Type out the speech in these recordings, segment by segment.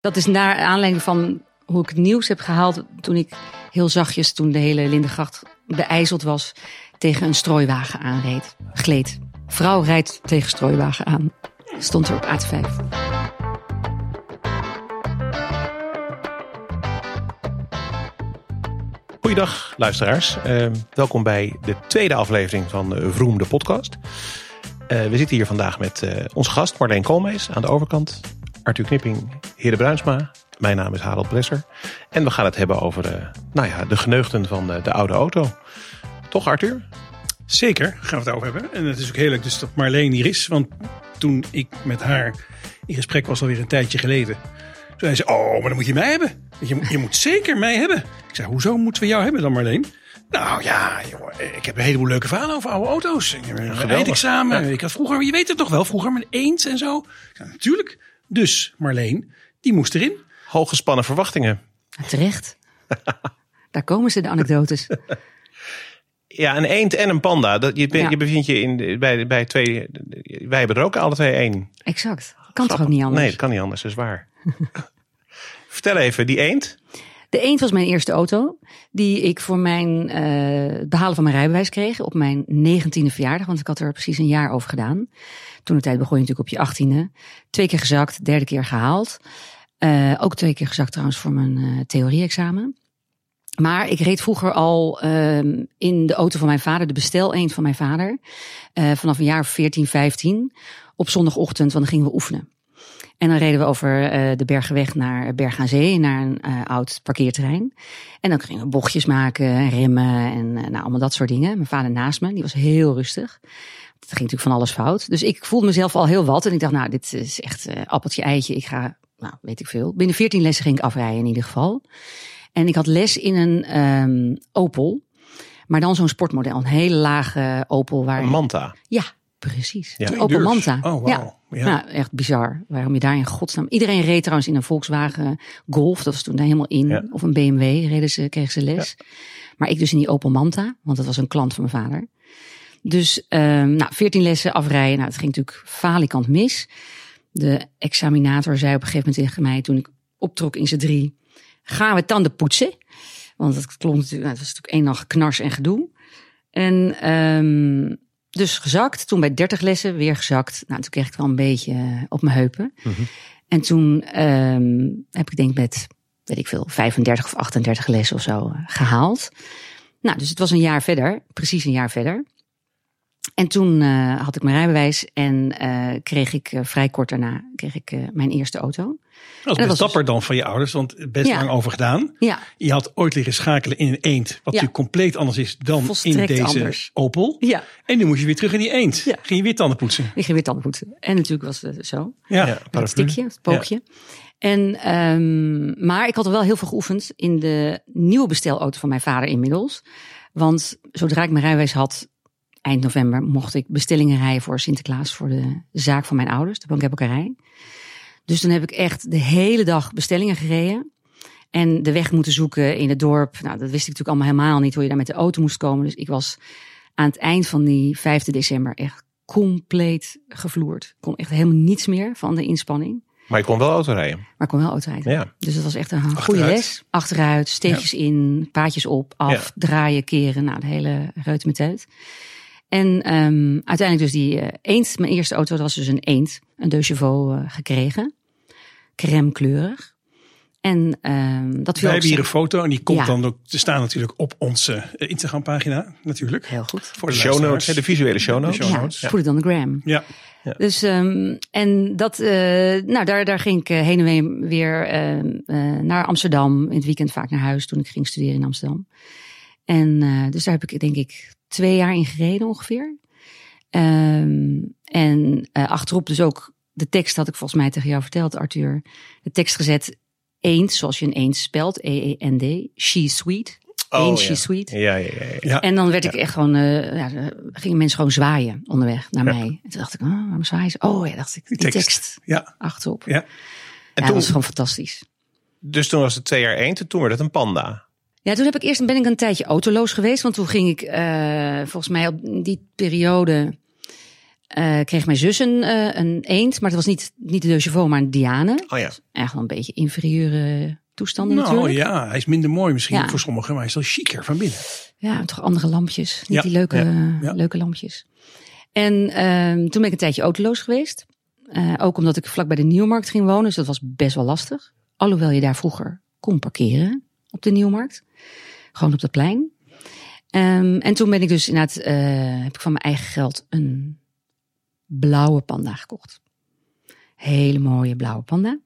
Dat is naar aanleiding van hoe ik het nieuws heb gehaald toen ik heel zachtjes, toen de hele Lindengracht beijzeld was, tegen een strooiwagen aanreed. Gleed. Vrouw rijdt tegen strooiwagen aan. Stond er op A5. Goeiedag luisteraars. Uh, welkom bij de tweede aflevering van Vroom de podcast. Uh, we zitten hier vandaag met uh, onze gast Marleen Koolmees aan de overkant. Arthur Knipping, Heren Bruinsma. Mijn naam is Harald Bresser. En we gaan het hebben over nou ja, de geneugten van de oude auto. Toch Arthur? Zeker, gaan we het over hebben. En het is ook heerlijk dus dat Marleen hier is. Want toen ik met haar in gesprek was alweer een tijdje geleden. Toen zei ze, oh, maar dan moet je mij hebben. Je, je moet zeker mij hebben. Ik zei, hoezo moeten we jou hebben dan Marleen? Nou ja, joh, ik heb een heleboel leuke verhalen over oude auto's. Een eindexamen. Ja. Ik had vroeger, je weet het toch wel, vroeger met eens en zo. Natuurlijk. Dus Marleen, die moest erin. Hooggespannen verwachtingen. Terecht. Daar komen ze, de anekdotes. Ja, een eend en een panda. Dat, je, ja. je bevindt je in, bij, bij twee. Wij hebben er ook alle twee één. Exact. Kan toch ook niet anders? Nee, dat kan niet anders, dat is waar. Vertel even, die eend. De eend was mijn eerste auto. Die ik voor mijn uh, behalen van mijn rijbewijs kreeg. Op mijn negentiende verjaardag. Want ik had er precies een jaar over gedaan. Toen de tijd begon je natuurlijk op je achttiende. Twee keer gezakt, derde keer gehaald. Uh, ook twee keer gezakt trouwens voor mijn uh, theorie-examen. Maar ik reed vroeger al uh, in de auto van mijn vader, de bestel eend van mijn vader. Uh, vanaf een jaar of 14, 15. Op zondagochtend, want dan gingen we oefenen. En dan reden we over uh, de Bergenweg naar Berg aan Zee, naar een uh, oud parkeerterrein. En dan gingen we bochtjes maken, remmen en uh, nou, allemaal dat soort dingen. Mijn vader naast me, die was heel rustig. Het ging natuurlijk van alles fout. Dus ik voelde mezelf al heel wat. En ik dacht, nou, dit is echt appeltje eitje. Ik ga, nou, weet ik veel. Binnen 14 lessen ging ik afrijden in ieder geval. En ik had les in een um, Opel. Maar dan zo'n sportmodel. Een hele lage Opel. Waar... Een Manta? Ja, precies. Ja. Opel. Manta. Oh, wow. ja. ja. Nou, echt bizar. Waarom je daar in godsnaam... Iedereen reed trouwens in een Volkswagen Golf. Dat was toen helemaal in. Ja. Of een BMW reden ze, kregen ze les. Ja. Maar ik dus in die Opel Manta. Want dat was een klant van mijn vader. Dus um, nou, 14 lessen afrijden. Nou, het ging natuurlijk falikant mis. De examinator zei op een gegeven moment tegen mij... toen ik optrok in z'n drie gaan we tanden poetsen. Want het klonk natuurlijk, nou, het was natuurlijk één dag knars en gedoe. En um, dus gezakt. Toen bij 30 lessen weer gezakt. Nou, toen kreeg ik wel een beetje op mijn heupen. Mm -hmm. En toen um, heb ik denk met, weet ik veel, 35 of 38 lessen of zo gehaald. Nou, dus het was een jaar verder. Precies een jaar verder. En toen uh, had ik mijn rijbewijs en uh, kreeg ik uh, vrij kort daarna kreeg ik mijn eerste auto. Dat is best dapper dan van je ouders, want best ja. lang over gedaan. Ja. Je had ooit liggen schakelen in een eend, wat ja. natuurlijk compleet anders is dan Volstrekt in deze anders. Opel. Ja. En nu moest je weer terug in die eend. Ja. Ging je weer tanden poetsen. Ik ging weer tanden poetsen. En natuurlijk was het zo. Ja, ja het stikje, het pookje. En, um, maar ik had er wel heel veel geoefend in de nieuwe bestelauto van mijn vader inmiddels. Want zodra ik mijn rijbewijs had, eind november mocht ik bestellingen rijden voor Sinterklaas, voor de zaak van mijn ouders, de bankebokkerij. Dus dan heb ik echt de hele dag bestellingen gereden. En de weg moeten zoeken in het dorp. Nou, dat wist ik natuurlijk allemaal helemaal niet hoe je daar met de auto moest komen. Dus ik was aan het eind van die 5 december echt compleet gevloerd. Ik kon echt helemaal niets meer van de inspanning. Maar je kon wel auto rijden. Maar ik kon wel auto rijden. Ja. Dus dat was echt een Achteruit. goede les. Achteruit, steegjes ja. in, paadjes op, af, ja. draaien, keren. Nou, de hele reut met uit. En um, uiteindelijk dus die uh, eend, mijn eerste auto, dat was dus een eend, een deux chevaux uh, gekregen. Crème kleurig. En um, dat viel Wij hebben hier een foto en die komt ja. dan ook te staan natuurlijk op onze Instagram pagina natuurlijk. Heel goed. Voor de, de show notes, de visuele show notes. De show notes. Ja, ja. put it on the gram. Ja. ja. Dus um, en dat, uh, nou daar, daar ging ik heen en weer uh, naar Amsterdam. In het weekend vaak naar huis toen ik ging studeren in Amsterdam. En uh, dus daar heb ik denk ik twee jaar in gereden ongeveer. Um, en uh, achterop dus ook de tekst had ik volgens mij tegen jou verteld, Arthur. De tekst gezet eend, zoals je een eend spelt, E-E-N-D, she sweet. Oh, eend, ja. she sweet. Ja, ja, ja, ja. En dan werd ik echt gewoon, uh, ja, gingen mensen gewoon zwaaien onderweg naar mij. En toen dacht ik, oh, waarom zwaaien ze? Oh ja, dacht ik, die, tekst ja. achterop. Ja. En toen, dat was gewoon fantastisch. Dus toen was het twee jaar eend en toen werd het een panda. Ja, toen heb ik eerst ben ik een tijdje autoloos geweest. Want toen ging ik uh, volgens mij op die periode eh, kreeg mijn zus een, eh, een eend, maar het was niet, niet de De Chauveau, maar een Diane. Oh ja. Echt wel een beetje inferieure toestanden Nou natuurlijk. ja, hij is minder mooi misschien Ja. voor sommigen, maar hij is wel chiquer van binnen. Ja, toch andere lampjes. Niet Ja, die leuke, ja, leuke lampjes. En ehm, toen ben ik een tijdje autoloos geweest. Eh, ook omdat ik vlak bij de Nieuwmarkt ging wonen. Dus dat was best wel lastig. Alhoewel je daar vroeger kon parkeren op de Nieuwmarkt. Gewoon op het plein. Ehm, en toen ben ik dus inderdaad, eh, heb ik van mijn eigen geld een blauwe panda gekocht. Hele mooie blauwe panda.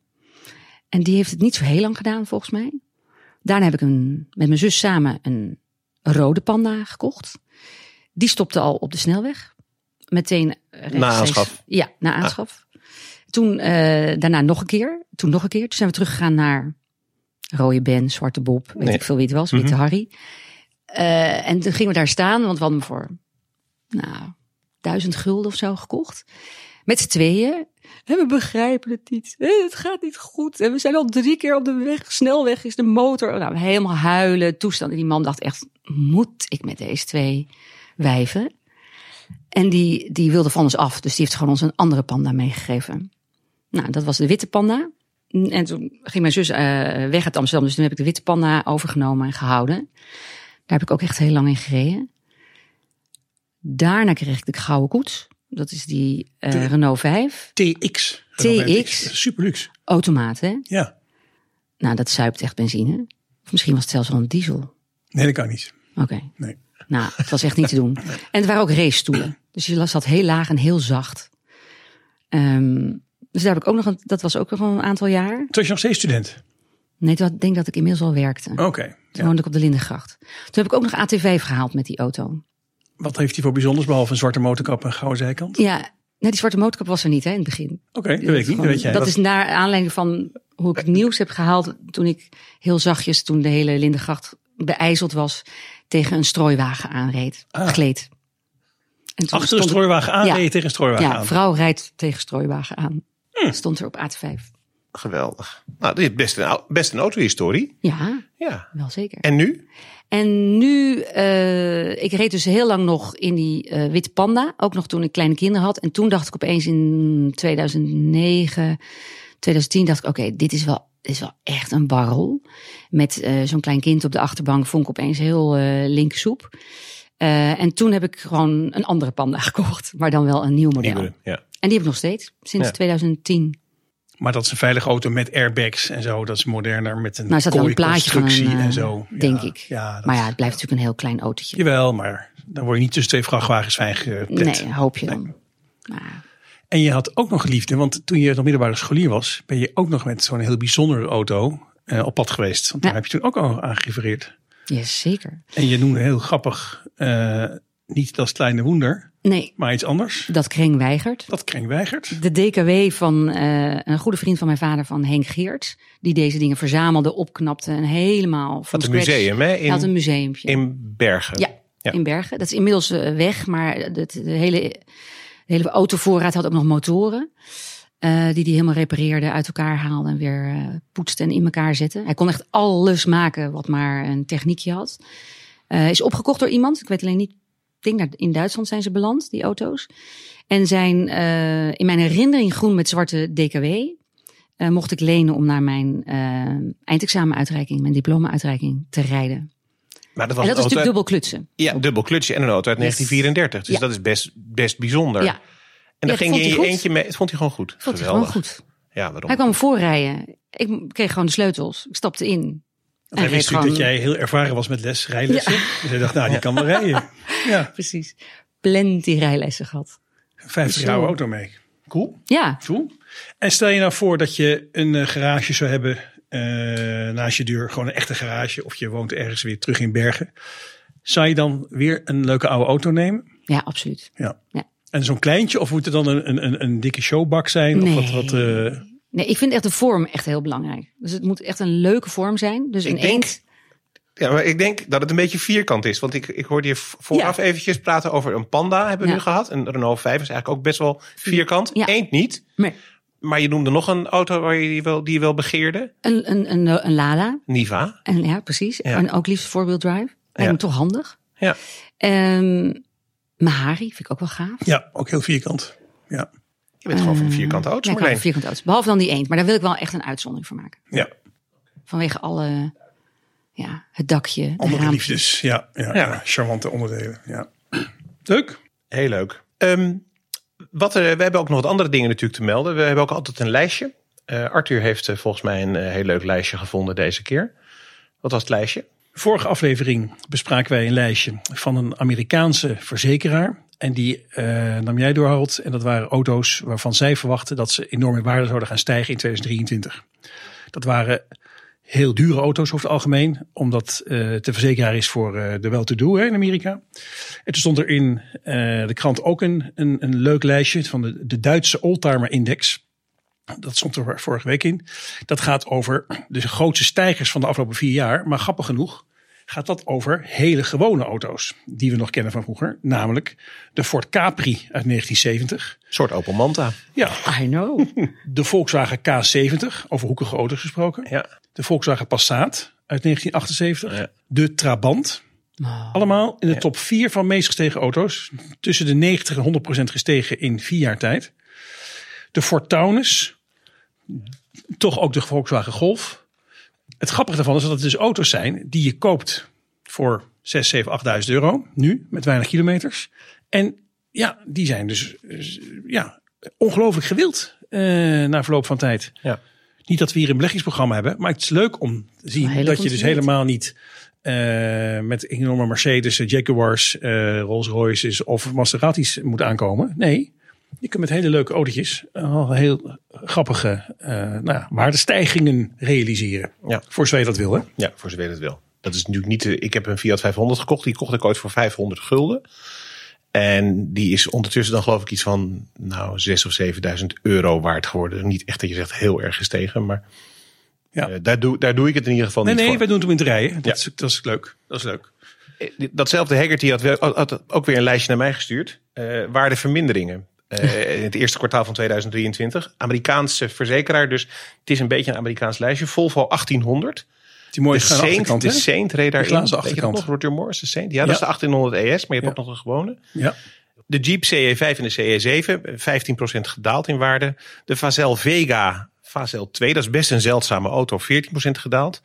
En die heeft het niet zo heel lang gedaan volgens mij. Daarna heb ik een, met mijn zus samen een rode panda gekocht. Die stopte al op de snelweg. Meteen rechtstreeks- aanschaf. Ja, na aanschaf. Toen eh, daarna nog een keer. Toen nog een keer. Toen zijn we teruggegaan naar Rode Ben, Zwarte Bob. Weet Nee. ik veel wie het was. Witte Harry. Eh, en toen gingen we daar staan. Want we hadden hem voor nou, duizend gulden of zo gekocht. Met z'n tweeën. En we begrijpen het niet. Het gaat niet goed. En we zijn al drie keer op de weg. Snelweg is de motor. Nou, helemaal huilen. Toestand. En die man dacht echt, moet ik met deze twee wijven? En die, die wilde van ons af. Dus die heeft gewoon ons een andere panda meegegeven. Nou, dat was de witte panda. En toen ging mijn zus eh, weg uit Amsterdam. Dus toen heb ik de witte panda overgenomen en gehouden. Daar heb ik ook echt heel lang in gereden. Daarna kreeg ik de gouden koets. Dat is die eh, De- Renault 5. TX. TX. Super luxe. Automaat, hè? Ja. Nou, dat zuipt echt benzine. Of misschien was het zelfs wel een diesel. Nee, dat kan niet. Oké. Nee. Nou, het was echt niet te doen. En het waren ook racestoelen. Dus je zat heel laag en heel zacht. Ehm, dus daar heb ik ook nog een, dat was ook nog een aantal jaar. Toen was je nog steeds student. Nee, toen- ik denk dat ik inmiddels al werkte. Oké. Toen Ja. woonde ik op de Lindengracht. Toen heb ik ook nog AT5 gehaald met die auto. Wat heeft hij voor bijzonders, behalve een zwarte motorkap en een gouden zijkant? Ja, nee, die zwarte motorkap was er niet hè, in het begin. Oké, dat weet ik niet. Dat weet jij. Dat is naar aanleiding van hoe ik het nieuws heb gehaald. Toen ik heel zachtjes, toen de hele Lindengracht beijzeld was, tegen een strooiwagen aanreed. Ah. Gleed. En toen Achter een strooiwagen aan, Ja. tegen een strooiwagen Ja, aan. vrouw rijdt tegen strooiwagen aan. Hm. Stond er op AT5. Geweldig. Nou, dit is best een, best een autohistorie. Ja, Ja. wel zeker. En nu? En nu, eh, ik reed dus heel lang nog in die eh witte panda. Ook nog toen ik kleine kinderen had. En toen dacht ik opeens in 2009, 2010 dacht ik, oké, dit is wel, is wel echt een barrel. Met eh, zo'n klein kind op de achterbank vond ik opeens heel eh linker Eh, en toen heb ik gewoon een andere panda gekocht. Maar dan wel een nieuw model. Nieuwe, ja. En die heb ik nog steeds, sinds Ja. 2010. Maar dat is een veilige auto met airbags en zo. Dat is moderner met een een plaatje van een, constructie eh, en zo. denk Ja, ik. Ja, dat Maar ja, het blijft natuurlijk een heel klein autootje. Jawel, maar dan word je niet tussen twee vrachtwagens fijn geplet. Nee, hoop je dan. Maar, En je had ook nog geliefde, want toen je nog middelbare scholier was, ben je ook nog met zo'n heel bijzondere auto eh, op pad geweest. Want daar Ja. heb je toen ook al aan gerefereerd. Ja, zeker. En je noemde heel grappig, eh, niet dat kleine woender, Nee, maar iets anders. dat Kring weigert. Dat kring weigert. De DKW van eh, een goede vriend van mijn vader, van Henk Geert. Die deze dingen verzamelde, opknapte en helemaal van Wat een museum, hè? In, had een museumpje. in Bergen. Ja, Ja. in Bergen. Dat is inmiddels eh, weg, maar de, de, hele, de hele autovoorraad had ook nog motoren. Eh, die hij helemaal repareerde, uit elkaar haalde en weer eh, poetste en in elkaar zette. Hij kon echt alles maken wat maar een techniekje had. Eh, is opgekocht door iemand. Ik weet alleen niet. Ik denk dat in Duitsland zijn ze beland, die auto's. En zijn in mijn herinnering groen met zwarte DKW. mocht ik lenen om naar mijn eindexamenuitreiking, mijn diploma-uitreiking te rijden. Maar dat was En dat is natuurlijk uit- dubbel klutsen. Ja, dubbel klutje en een auto uit Yes. 1934. Dus Ja. dat is best, best bijzonder. Ja, En dan Ja, ging je vond in hij je goed. eentje mee. Dat vond hij gewoon goed. vond hij gewoon goed. Ja, waarom? Hij kwam voorrijden. Ik kreeg gewoon de sleutels. Ik stapte in. En hij wist natuurlijk dat jij heel ervaren was met les, rijlessen. Dus hij dacht, nou, die kan wel rijden. Ja, Precies. Plenty rijlessen gehad. 50 jaar Zo. oude auto mee. Cool. Ja, Cool. En stel je nou voor dat je een eh, garage zou hebben eh, naast je deur. Gewoon een echte garage. Of je woont ergens weer terug in Bergen. Zou je dan weer een leuke oude auto nemen? ja, absoluut. Ja. Ja. En zo'n kleintje? Of moet het dan een, een, een, een dikke showbak zijn? Of wat, wat, eh, Nee, ik vind echt de vorm echt heel belangrijk. Dus het moet echt een leuke vorm zijn. Dus een Ik denk- eend. Ja, maar ik denk dat het een beetje vierkant is. Want ik, ik hoorde je vooraf Ja. eventjes praten over een Panda hebben we Ja. nu gehad. Een Renault 5 is eigenlijk ook best wel vierkant. Ja. Eend niet. Nee, Maar je noemde nog een auto waar je die wel, die je wel begeerde. een, een, een, een Lada. Niva. En ja, precies. Ja. En ook liefst four-wheel drive. Lijkt Ja. me toch handig. Ja. Ehm, Mahari vind ik ook wel gaaf. Ja, ook heel vierkant. Ja. Je bent gewoon van de vierkante auto's, Ja, van vierkante auto's. Behalve dan die eend. Maar daar wil ik wel echt een uitzondering voor maken. ja. Vanwege alle, ja, het dakje, de Andere liefdes. Ja, ja, Ja. ja. charmante onderdelen. Ja. Leuk. Heel leuk. Ehm, wat er, we hebben ook nog wat andere dingen natuurlijk te melden. We hebben ook altijd een lijstje. Eh, Arthur heeft eh, volgens mij een eh, heel leuk lijstje gevonden deze keer. Wat was het lijstje? Vorige aflevering bespraken wij een lijstje van een Amerikaanse verzekeraar. En die eh, nam jij door, Harold. En dat waren auto's waarvan zij verwachten dat ze enorm in waarde zouden gaan stijgen in 2023. Dat waren heel dure auto's over het algemeen. Omdat eh de verzekeraar is voor eh, de well-to-do in Amerika. En toen stond er in de krant ook een, een, een leuk lijstje van de, de Duitse Oldtimer Index. Dat stond er vorige week in. Dat gaat over de grootste stijgers van de afgelopen vier jaar. Maar grappig genoeg gaat dat over hele gewone auto's. Die we nog kennen van vroeger. Namelijk de Ford Capri uit 1970. Een soort Opel Manta. Ja, I know. de Volkswagen K70. Over hoekige auto's gesproken. Ja. De Volkswagen Passat uit 1978. Ja. De Trabant. Allemaal in de top 4 van meest gestegen auto's. Tussen de 90 en 100 procent gestegen in vier jaar tijd. De Ford Taunus. Toch ook de Volkswagen Golf. Het grappige daarvan is dat het dus auto's zijn die je koopt voor 6, 7, 8.000 euro. Nu, met weinig kilometers. En ja, die zijn dus ja, ongelooflijk gewild eh, na verloop van tijd. Ja. Niet dat we hier een beleggingsprogramma hebben, maar het is leuk om te zien dat je dus helemaal niet eh, met enorme Mercedes, Jaguars, eh Rolls Royces of Maseratis moet aankomen. Nee, je kunt met hele leuke autootjes al heel grappige eh, nou ja, waardestijgingen realiseren. Ja. Voor zover je dat wil, hè? Ja, voor zover het wil. Dat is natuurlijk niet. de- Ik heb een Fiat 500 gekocht. Die kocht ik ooit voor 500 gulden. En die is ondertussen dan geloof ik iets van nou 6 of 7000 euro waard geworden. Niet echt dat je zegt heel erg gestegen, maar Ja. eh, daar, doe, daar doe ik het in ieder geval Nee, niet nee, voor. wij doen het om in te rijden. Dat, Ja. is, dat is leuk. Dat is leuk. Eh, Datzelfde Haggerty had, had ook weer een lijstje naar mij gestuurd. Eh waardeverminderingen. Eh, in het eerste kwartaal van 2023. Amerikaanse verzekeraar, dus het is een beetje een Amerikaans lijstje. Volvo 1800. Die mooie de Saint, achterkant, de? Saint reed daarin. je dat achterkant. nog? Roger Morris, de Saint. Ja, dat is de 1800 ES, maar je hebt Ja. ook nog een gewone. Ja. De Jeep CE5 en de CE7, 15% gedaald in waarde. De Vazel Vega, Vazel 2, dat is best een zeldzame auto, 14% gedaald.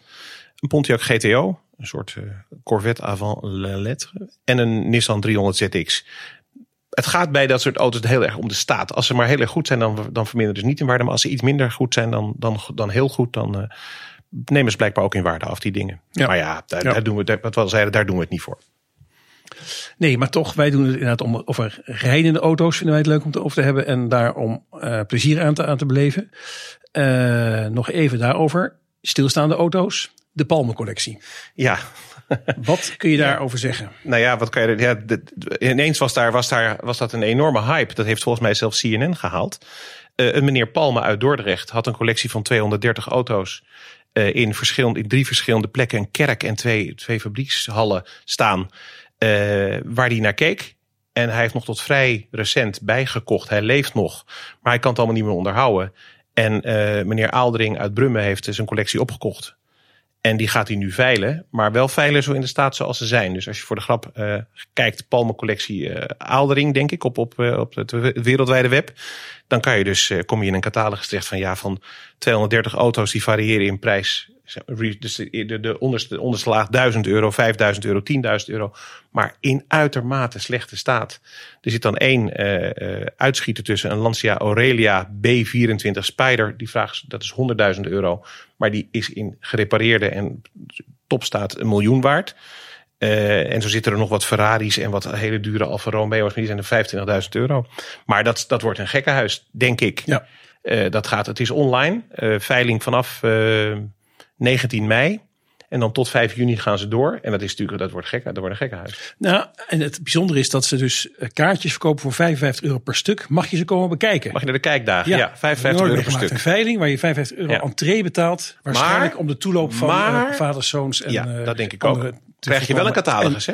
Een Pontiac GTO, een soort eh, Corvette avant la lettre. En een Nissan 300 ZX. Het gaat bij dat soort auto's heel erg om de staat. Als ze maar heel erg goed zijn, dan, dan verminderen ze niet in waarde. Maar als ze iets minder goed zijn dan, dan, dan heel goed, dan eh, nemen ze blijkbaar ook in waarde af, die dingen. Ja. Maar ja, daar, Ja. daar doen we, daar, wat we al zeiden, daar doen we het niet voor. Nee, maar toch, wij doen het inderdaad om over rijdende auto's vinden wij het leuk om het over te hebben en daarom eh plezier aan te, aan te beleven. Eh, nog even daarover. Stilstaande auto's, de Palmencollectie. Ja, Wat kun je daarover zeggen? Nou ja, wat kan je. Ja, de- ineens was, daar, was, daar, was dat een enorme hype. Dat heeft volgens mij zelfs CNN gehaald. Eh, een meneer Palme uit Dordrecht had een collectie van 230 auto's. eh, in, verschillend, in drie verschillende plekken. Een kerk en twee, twee fabriekshallen staan. eh, waar hij naar keek. En hij heeft nog tot vrij recent bijgekocht. Hij leeft nog. Maar hij kan het allemaal niet meer onderhouden. En meneer Aaldering uit Brummen heeft zijn collectie opgekocht. En die gaat hij nu veilen, maar wel veilen zo in de staat zoals ze zijn. Dus als je voor de grap eh, kijkt, Palmencollectie eh Aaldering, denk ik, op, op, eh, op het wereldwijde web. Dan kan je dus, kom je in een catalogus terecht van ja, van 230 auto's die variëren in prijs. Dus de, de, de onderste, onderste laag 1000 euro, 5000 euro, 10.000 euro. Maar in uitermate slechte staat. Er zit dan één eh, uitschieter tussen. Een Lancia Aurelia B24 Spider. Die vraagt, dat is 100.000 euro. Maar die is in gerepareerde en topstaat een miljoen waard. Eh, en zo zitten er nog wat Ferraris en wat hele dure Alfa Romeo's. Maar die zijn er 25.000 euro. Maar dat, dat wordt een gekkenhuis, denk ik. Ja. Dat gaat, het is online. Veiling vanaf 19 mei. En dan tot 5 juni gaan ze door. En dat is natuurlijk, dat wordt gek, dat wordt een gekkenhuis. Nou, en het bijzondere is dat ze dus eh, kaartjes verkopen voor 55 euro per stuk. Mag je ze komen bekijken? Mag je naar de kijkdagen? Ja, 55 euro per gemaakt. stuk. Een veiling waar je 55 euro Ja. entree betaalt. Waarschijnlijk Maar- om de toeloop van maar- eh, vaders, zoons en Ja, eh, dat denk ik ook. Krijg je wel een catalogus, hè?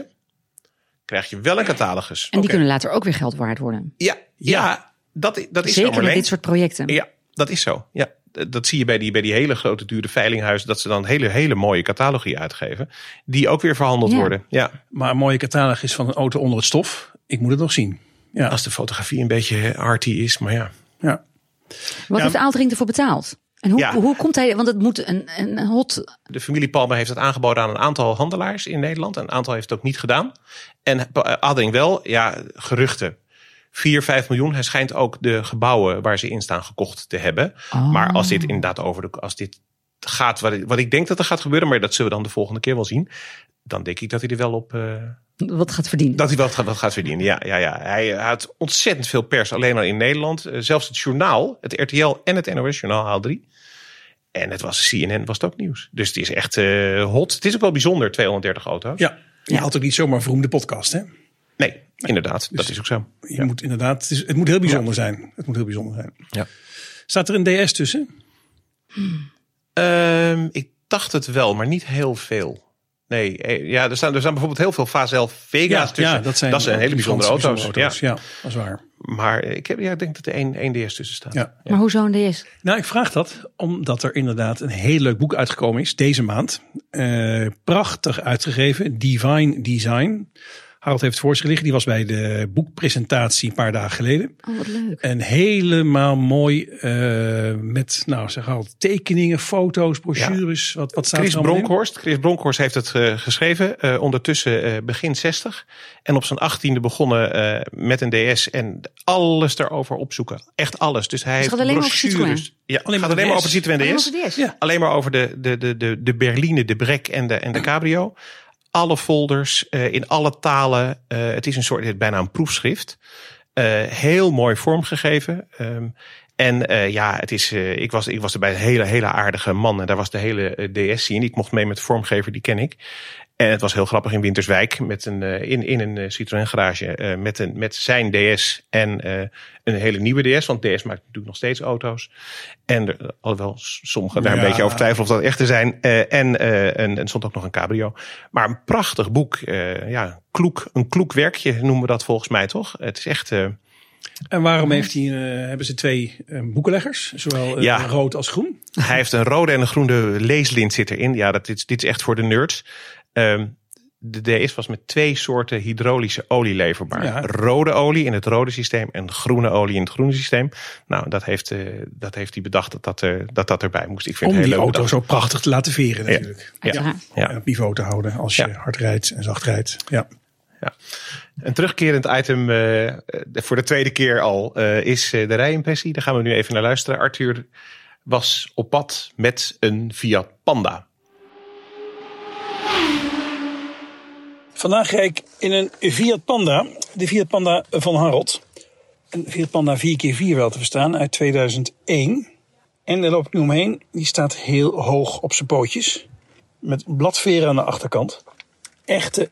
Krijg je wel een catalogus. En die kunnen later ook weer geld waard worden. Ja, ja, dat, dat is zo, Zeker met dit soort projecten. Ja, dat is zo. Ja, dat zie je bij die, bij die hele grote dure veilinghuizen. Dat ze dan hele, hele mooie catalogie uitgeven. Die ook weer verhandeld Ja. worden. Ja, Maar een mooie catalogus van een auto onder het stof. ik moet het nog zien. Ja, Als de fotografie een beetje arty is, maar ja. ja. Wat Ja, heeft Aaltering ervoor betaald? En hoe, Ja. hoe komt hij, want het moet een, een hot... De familie Palme heeft het aangeboden aan een aantal handelaars in Nederland. Een aantal heeft het ook niet gedaan. En Adering wel, ja, geruchten. 4, 5 miljoen. Hij schijnt ook de gebouwen waar ze in staan gekocht te hebben. Oh. Maar als dit inderdaad over de. Als dit gaat, wat ik, wat ik denk dat er gaat gebeuren, maar dat zullen we dan de volgende keer wel zien. Dan denk ik dat hij er wel op. eh, Wat gaat verdienen? dat hij wel gaat, wat gaat verdienen. Ja, ja, ja. Hij had ontzettend veel pers alleen al in Nederland. Eh, zelfs het journaal, het RTL en het NOS journaal haal 3. En het was CNN was het ook nieuws. Dus het is echt eh, hot. Het is ook wel bijzonder, 230 auto's. ja. Je Ja. had ook niet zomaar verroemde podcast, hè? Nee, inderdaad. dat is ook zo. Je Ja. moet inderdaad, het, is, het moet heel bijzonder zijn. Het moet heel bijzonder zijn. Ja. Staat er een DS tussen? Ehm, ik dacht het wel, maar niet heel veel. Nee, eh, ja, er staan, er staan bijvoorbeeld heel veel Fazel Vega's tussen. dat zijn, hele bijzondere auto's. bijzondere Ja. Ja, dat is waar. Maar ik, heb, ja, ik denk dat er één, één DS tussen staat. Ja. Maar hoezo een DS? Nou, ik vraag dat omdat er inderdaad een heel leuk boek uitgekomen is deze maand. Eh, prachtig uitgegeven, Divine Design. Harold heeft het voor zich liggen. Die was bij de boekpresentatie een paar dagen geleden. Oh, wat leuk. En helemaal mooi eh, met, nou zeg al, tekeningen, foto's, brochures. Wat, wat staat Chris er allemaal in? Bronkhorst. Chris Bronkhorst heeft het eh, geschreven. eh, ondertussen eh, begin 60. En op zijn achttiende begonnen eh, met een DS. En alles erover opzoeken. Echt alles. Dus hij heeft gaat alleen maar over brochures. Ja, Alleen gaat maar alleen maar over Citroën Alleen DS. maar voor DS? Ja. Alleen maar over de, de, de, de, de Berline, de Brek en de, en de Cabrio. Alle folders eh, in alle talen. Eh, het is een soort, is bijna een proefschrift. Eh, heel mooi vormgegeven. Ehm, en ja, het is, ik, was, ik was er bij een hele, hele aardige man. En daar was de hele eh, DS zien. Ik mocht mee met de vormgever, die ken ik. En het was heel grappig in Winterswijk. Met een, eh, in, in een eh, Citroën garage. eh, met, een, met zijn DS en een hele nieuwe DS. Want DS maakt natuurlijk nog steeds auto's. En er, alhoewel sommigen daar een beetje over twijfelen of dat echt te zijn. En en stond ook nog een cabrio. Maar een prachtig boek. ja, kloek, een kloek werkje noemen we dat volgens mij toch? Het is echt... En waarom heeft hij, hebben ze twee boekenleggers? Zowel Ja. rood als groen? Hij heeft een rode en een groene leeslint zit erin. Ja, dat is, dit is echt voor de nerds. Ehm, de DS was met twee soorten hydraulische olie leverbaar. Ja. Rode olie in het rode systeem en groene olie in het groene systeem. Nou, dat heeft, eh, dat heeft hij bedacht dat dat, er, dat dat erbij moest. Ik vind Om het die heel leuk auto bedacht. zo prachtig te laten veren natuurlijk. Ja. En op niveau te houden als je Ja. hard rijdt en zacht rijdt. Ja. Een terugkerend item eh, eh, voor de tweede keer al eh, is eh, de rijimpressie. Daar gaan we nu even naar luisteren. Arthur was op pad met een Fiat Panda. Vandaag rijd ik in een Fiat Panda. De Fiat Panda van Harold. Een Fiat Panda 4x4 wel te verstaan uit 2001. En daar loop ik nu omheen. Die staat heel hoog op zijn pootjes. Met bladveren aan de achterkant. Echte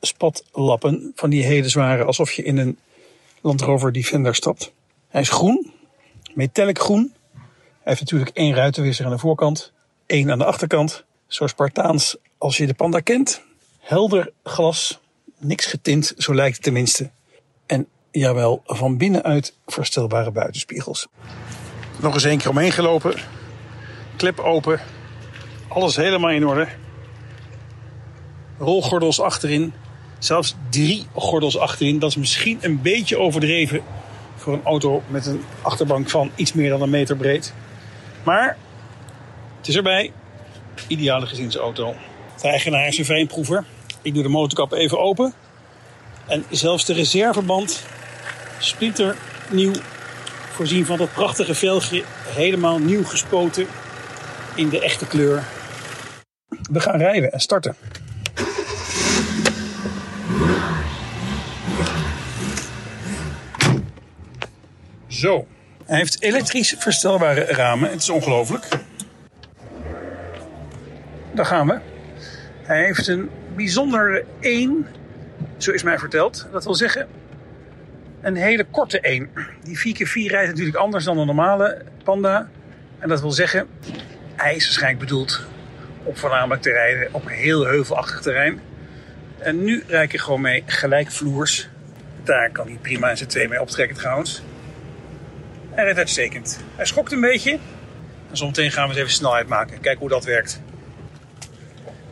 spatlappen van die hele zware. Alsof je in een Land Rover Defender stapt. Hij is groen. Metallic groen. Hij heeft natuurlijk één ruitenwisser aan de voorkant. één aan de achterkant. Zo Spartaans als je de Panda kent. Helder glas. Niks getint, zo lijkt het tenminste. En jawel, van binnenuit verstelbare buitenspiegels. Nog eens één keer omheen gelopen. Klep open. Alles helemaal in orde. Rolgordels achterin. Zelfs drie gordels achterin. Dat is misschien een beetje overdreven voor een auto met een achterbank van iets meer dan een meter breed. Maar het is erbij. Ideale gezinsauto. De eigenaar is een fijnproever. Ik doe de motorkap even open. En zelfs de reserveband splinter nieuw. Voorzien van dat prachtige velgje. Helemaal nieuw gespoten in de echte kleur. We gaan rijden en starten. Zo. Hij heeft elektrisch verstelbare ramen. Het is ongelooflijk. Daar gaan we. Hij heeft een bijzondere 1, zo is mij verteld. Dat wil zeggen, een hele korte 1. Die 4x4 rijdt natuurlijk anders dan een normale Panda. En dat wil zeggen, hij is waarschijnlijk bedoeld om voornamelijk te rijden op heel heuvelachtig terrein. En nu rijd ik gewoon mee gelijkvloers. Daar kan hij prima z'n twee mee optrekken trouwens. Hij rijdt uitstekend. Hij schokt een beetje. En zometeen gaan we eens even snelheid maken. Kijken hoe dat werkt.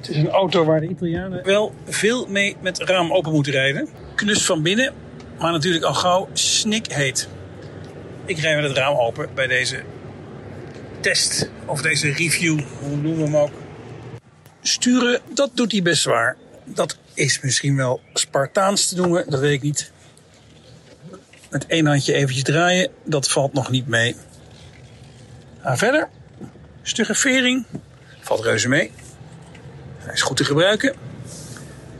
Het is een auto waar de Italianen wel veel mee met raam open moeten rijden. Knus van binnen. maar natuurlijk al gauw snikheet. Ik rij met het raam open bij deze test of deze review, hoe noemen we hem ook. Sturen, dat doet hij best zwaar. Dat is misschien wel Spartaans te noemen, dat weet ik niet. Met één handje eventjes draaien, dat valt nog niet mee. Ga verder. Stugge vering, valt reuze mee. Hij is goed te gebruiken.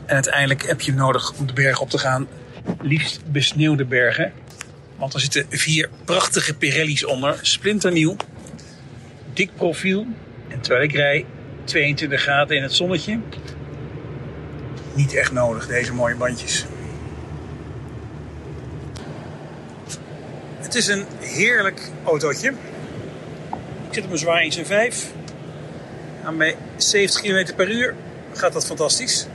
En uiteindelijk heb je hem nodig om de berg op te gaan. Liefst besneeuwde bergen. Want er zitten vier prachtige Pirelli's onder. Splinternieuw. Dik profiel. En terwijl ik rij 22 graden in het zonnetje. Niet echt nodig, deze mooie bandjes. Het is een heerlijk autootje. Ik zit een zwaar in zijn 5. En bij 70 km per uur gaat dat fantastisch.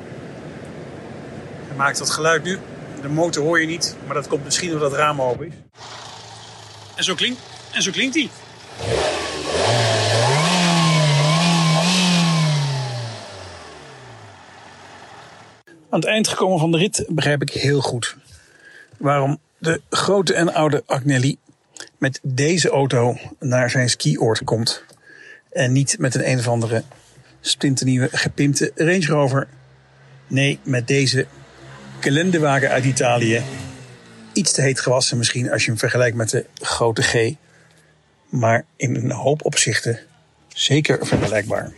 Hij maakt dat geluid nu. De motor hoor je niet, maar dat komt misschien omdat het raam open is. En zo klinkt, en zo klinkt hij. Aan het eind gekomen van de rit begrijp ik heel goed waarom de grote en oude Agnelli met deze auto naar zijn skioord komt. En niet met een een of andere splinternieuwe gepimpte Range Rover. Nee, met deze kalenderwagen uit Italië. Iets te heet gewassen misschien als je hem vergelijkt met de grote G. Maar in een hoop opzichten zeker vergelijkbaar.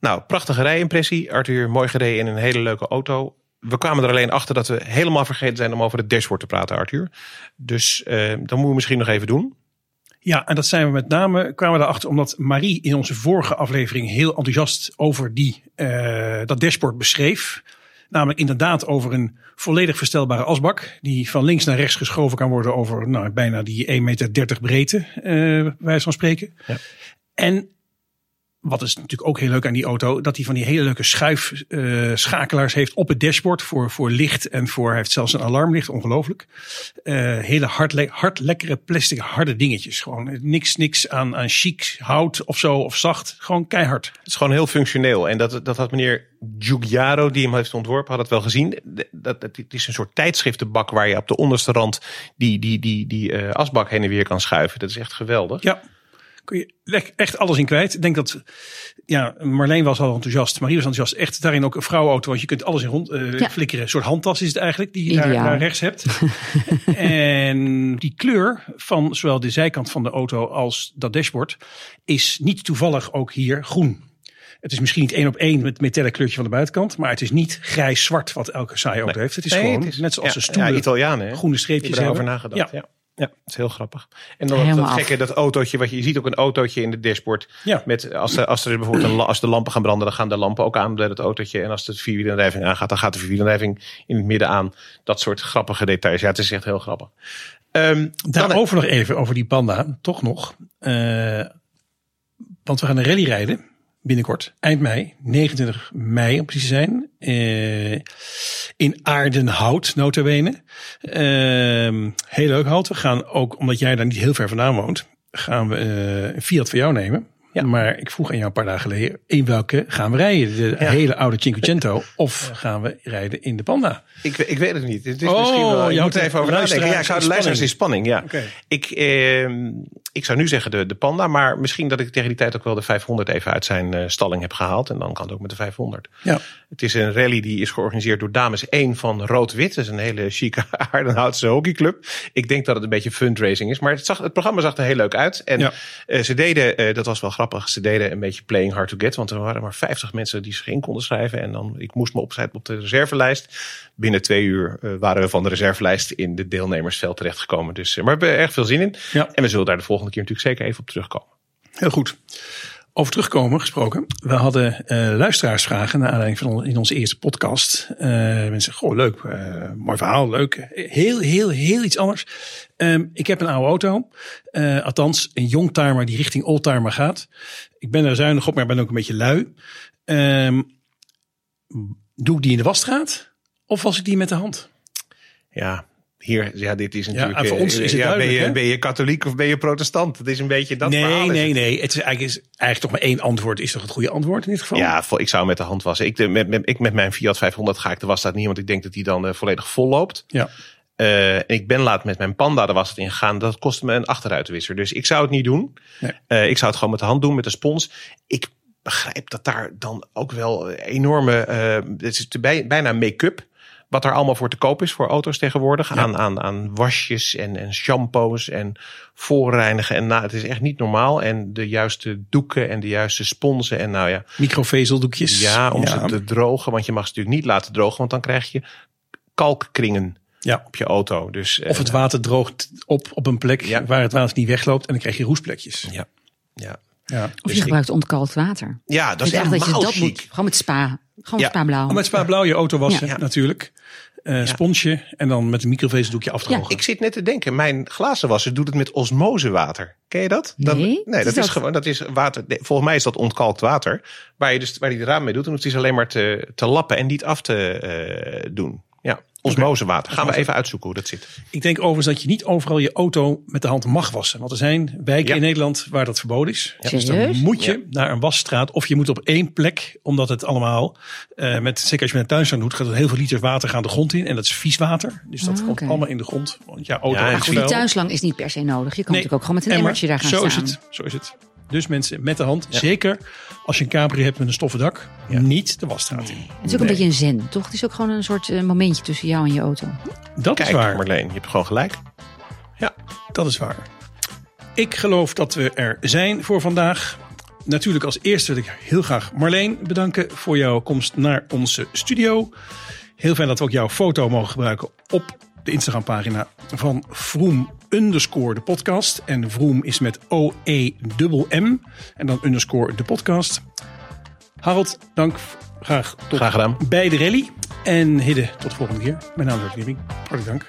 Nou, prachtige rijimpressie. Arthur, mooi gereden in een hele leuke auto. We kwamen er alleen achter dat we helemaal vergeten zijn om over het dashboard te praten, Arthur. Dus uh, dat moeten we misschien nog even doen. Ja, en dat zijn we met name, kwamen we erachter omdat Marie in onze vorige aflevering heel enthousiast over die, uh, dat dashboard beschreef. Namelijk inderdaad over een volledig verstelbare asbak. Die van links naar rechts geschoven kan worden over nou, bijna die 1,30 meter breedte, uh, wijze van spreken. Ja. En wat is natuurlijk ook heel leuk aan die auto, dat hij van die hele leuke schuifschakelaars uh, heeft op het dashboard voor, voor licht en voor, hij heeft zelfs een alarmlicht, ongelooflijk. Uh, hele hard, hard lekkere plastic harde dingetjes. Gewoon niks, niks aan, aan chic hout of zo of zacht. Gewoon keihard. Het is gewoon heel functioneel. En dat, dat had meneer Giugiaro, die hem heeft ontworpen, had het wel gezien. Dat, dat, het is een soort tijdschriftenbak waar je op de onderste rand die, die, die, die uh, asbak heen en weer kan schuiven. Dat is echt geweldig. Ja kun je echt alles in kwijt. Ik denk dat, ja, Marleen was al enthousiast. Marie was enthousiast. Echt daarin ook een vrouwenauto, want je kunt alles in rond uh, ja. flikkeren. Een soort handtas is het eigenlijk, die je daar, daar, rechts hebt. en die kleur van zowel de zijkant van de auto als dat dashboard is niet toevallig ook hier groen. Het is misschien niet één op één met het metallic kleurtje van de buitenkant. Maar het is niet grijs-zwart wat elke saaie auto nee. heeft. Het is nee, gewoon het is, net zoals ja, de stoelen ja, Italianen, groene streepjes hebben. over nagedacht. Ja. ja. Ja, dat is heel grappig. En dan dat, dat gekke, dat autootje, wat je, je ziet ook een autootje in de dashboard. Ja. Met, als, er, als er bijvoorbeeld een, als de lampen gaan branden, dan gaan de lampen ook aan bij het autootje. En als de vierwielaandrijving aangaat, dan gaat de vierwielaandrijving in het midden aan. Dat soort grappige details. Ja, het is echt heel grappig. Um, Daarover nog even, over die panda, toch nog. Uh, want we gaan een rally rijden binnenkort, eind mei, 29 mei om precies te zijn, uh, in Aardenhout, notabene. Uh, heel leuk, Halt. We gaan ook, omdat jij daar niet heel ver vandaan woont, gaan we uh, een Fiat voor jou nemen. Ja. Maar ik vroeg aan jou een paar dagen geleden, in welke gaan we rijden? De ja. hele oude Cinquecento of ja. gaan we rijden in de Panda? Ik, ik weet het niet. Het is oh, misschien wel, je moet er even over nadenken. Ja, ik zou de luisteraars in spanning. Ja. Okay. Ik, eh, ik zou nu zeggen de, de Panda, maar misschien dat ik tegen die tijd ook wel de 500 even uit zijn uh, stalling heb gehaald. En dan kan het ook met de 500. Ja. Het is een rally die is georganiseerd door Dames 1 van Rood-Wit. Dat is een hele chique Aardenhoutse hockeyclub. Ik denk dat het een beetje fundraising is, maar het, zag, het programma zag er heel leuk uit. En ja. uh, ze deden, uh, dat was wel grappig, ze deden een beetje playing hard to get. Want er waren maar 50 mensen die zich in konden schrijven. En dan, ik moest me opzetten op de reservelijst. Binnen twee uur waren we van de reservelijst in de deelnemersveld terechtgekomen. Dus, maar we hebben er erg veel zin in. Ja. En we zullen daar de volgende keer natuurlijk zeker even op terugkomen. Heel goed. Over terugkomen gesproken. We hadden uh, luisteraarsvragen naar aanleiding van in onze eerste podcast. Uh, mensen, goh, leuk, uh, mooi verhaal, leuk. Heel, heel, heel iets anders. Um, ik heb een oude auto. althans, een youngtimer die richting oldtimer gaat. Ik ben er zuinig op, maar ben ook een beetje lui. Um, doe ik die in de wasstraat? Of was ik die met de hand? Ja, hier, ja, dit is natuurlijk. en voor ons eh, is het ja, ben, je, hè? ben je katholiek of ben je protestant? Het is een beetje dat nee, nee, het. nee. Het is eigenlijk, is eigenlijk toch maar één antwoord. Is toch het goede antwoord in dit geval? Ja, ik zou met de hand wassen. Ik, de, met, met, ik met mijn Fiat 500 ga ik de wasstraat niet, want ik denk dat die dan eh, volledig vol loopt. Ja. Eh, ik ben laat met mijn Panda de was het ingegaan. Dat kostte me een achteruitwisser. Dus ik zou het niet doen. Nee. Ik zou het gewoon met de hand doen, met de spons. Ik begrijp dat daar dan ook wel enorme... het is bij- bijna make-up. Wat er allemaal voor te koop is voor auto's tegenwoordig. Aan, aan, aan wasjes en, en shampoos en voorreinigen. En nou, het is echt niet normaal. En de juiste doeken en de juiste sponsen. En nou ja, Microvezeldoekjes. ja om ja. ze te drogen. Want je mag ze natuurlijk niet laten drogen. Want dan krijg je kalkkringen Ja. op je auto. Dus, eh, Of het water droogt op op een plek Ja. waar het water niet wegloopt. En dan krijg je roestplekjes. Ja. Ja. Ja. Of Dus je ik- gebruikt ontkalkt water. ja, dat is ik helemaal dat je dat moet. Gewoon met spa. Gewoon Ja. spa blauw. Om met spa blauw je auto wassen Ja. natuurlijk. Eh, Sponsje en dan met een microvezeldoekje afdrogen. Ik zit net te denken, mijn glazenwasser doet het met osmosewater. Ken je dat? Dan- Nee, nee dat is gewoon, dat is water. nee, Volgens mij is dat ontkalkt water. Waar je dus, waar hij de raam mee doet, dan hoeft hij ze alleen maar te, te lappen en niet af te eh, doen. Ja, osmosewater. Gaan we even uitzoeken hoe dat zit. Ik denk overigens dat je niet overal je auto met de hand mag wassen. Want er zijn wijken Ja. in Nederland waar dat verboden is. Dus dan moet je Ja. naar een wasstraat. Of je moet op één plek. Omdat het allemaal, eh, met, zeker als je met een tuinslang doet, gaat er heel veel liters water gaan de grond in. En dat is vies water. Dus dat Ah, komt allemaal in de grond. Want ja, auto Ja, en goed, die tuinslang is niet per se nodig. Je kan Nee, natuurlijk ook gewoon met een Emmer, emmertje daar gaan zo staan. Is het, zo is het. Dus mensen met de hand, zeker als je een cabrio hebt met een stoffen dak, Ja. niet de wasstraat in. Het is ook een beetje een zen, toch? Het is ook gewoon een soort eh, momentje tussen jou en je auto. Dat Kijk, is waar. Marleen, je hebt gewoon gelijk. Dat is waar. Ik geloof dat we er zijn voor vandaag. Natuurlijk als eerste wil ik heel graag Marleen bedanken voor jouw komst naar onze studio. Heel fijn dat we ook jouw foto mogen gebruiken op de Instagram pagina van Vroom underscore de podcast. En Vroom is met O-E-M-M en dan underscore de podcast. Harold, dank graag tot Graag gedaan. bij de rally. En Hidde, tot de volgende keer. Mijn naam is. Hartelijk dank.